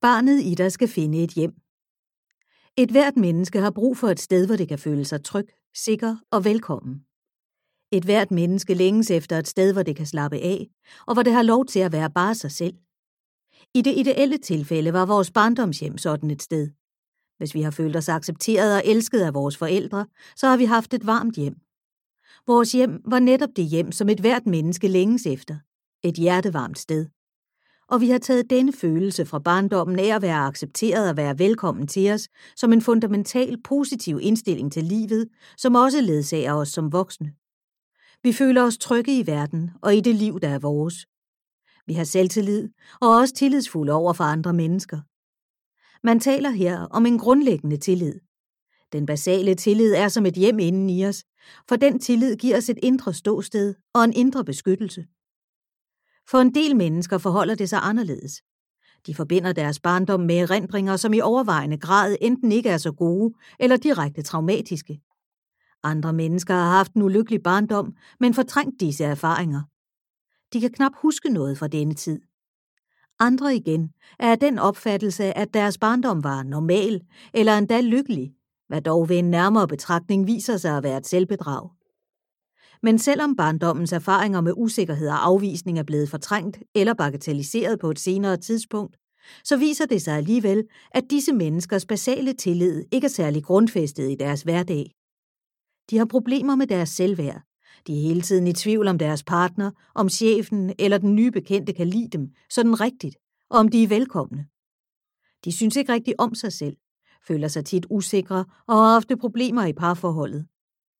Barnet i dig skal finde et hjem. Et hvert menneske har brug for et sted, hvor det kan føle sig tryg, sikker og velkommen. Et hvert menneske længes efter et sted, hvor det kan slappe af, og hvor det har lov til at være bare sig selv. I det ideelle tilfælde var vores barndomshjem sådan et sted. Hvis vi har følt os accepteret og elsket af vores forældre, så har vi haft et varmt hjem. Vores hjem var netop det hjem, som et hvert menneske længes efter. Et hjertevarmt sted og vi har taget denne følelse fra barndommen af at være accepteret og være velkommen til os som en fundamental positiv indstilling til livet, som også ledsager os som voksne. Vi føler os trygge i verden og i det liv, der er vores. Vi har selvtillid og er også tillidsfulde over for andre mennesker. Man taler her om en grundlæggende tillid. Den basale tillid er som et hjem inden i os, for den tillid giver os et indre ståsted og en indre beskyttelse. For en del mennesker forholder det sig anderledes. De forbinder deres barndom med erindringer, som i overvejende grad enten ikke er så gode eller direkte traumatiske. Andre mennesker har haft en ulykkelig barndom, men fortrængt disse erfaringer. De kan knap huske noget fra denne tid. Andre igen er af den opfattelse, at deres barndom var normal eller endda lykkelig, hvad dog ved en nærmere betragtning viser sig at være et selvbedrag. Men selvom barndommens erfaringer med usikkerhed og afvisning er blevet fortrængt eller bagatelliseret på et senere tidspunkt, så viser det sig alligevel, at disse menneskers basale tillid ikke er særlig grundfæstet i deres hverdag. De har problemer med deres selvværd. De er hele tiden i tvivl om deres partner, om chefen eller den nye bekendte kan lide dem, sådan rigtigt, og om de er velkomne. De synes ikke rigtig om sig selv, føler sig tit usikre og har ofte problemer i parforholdet.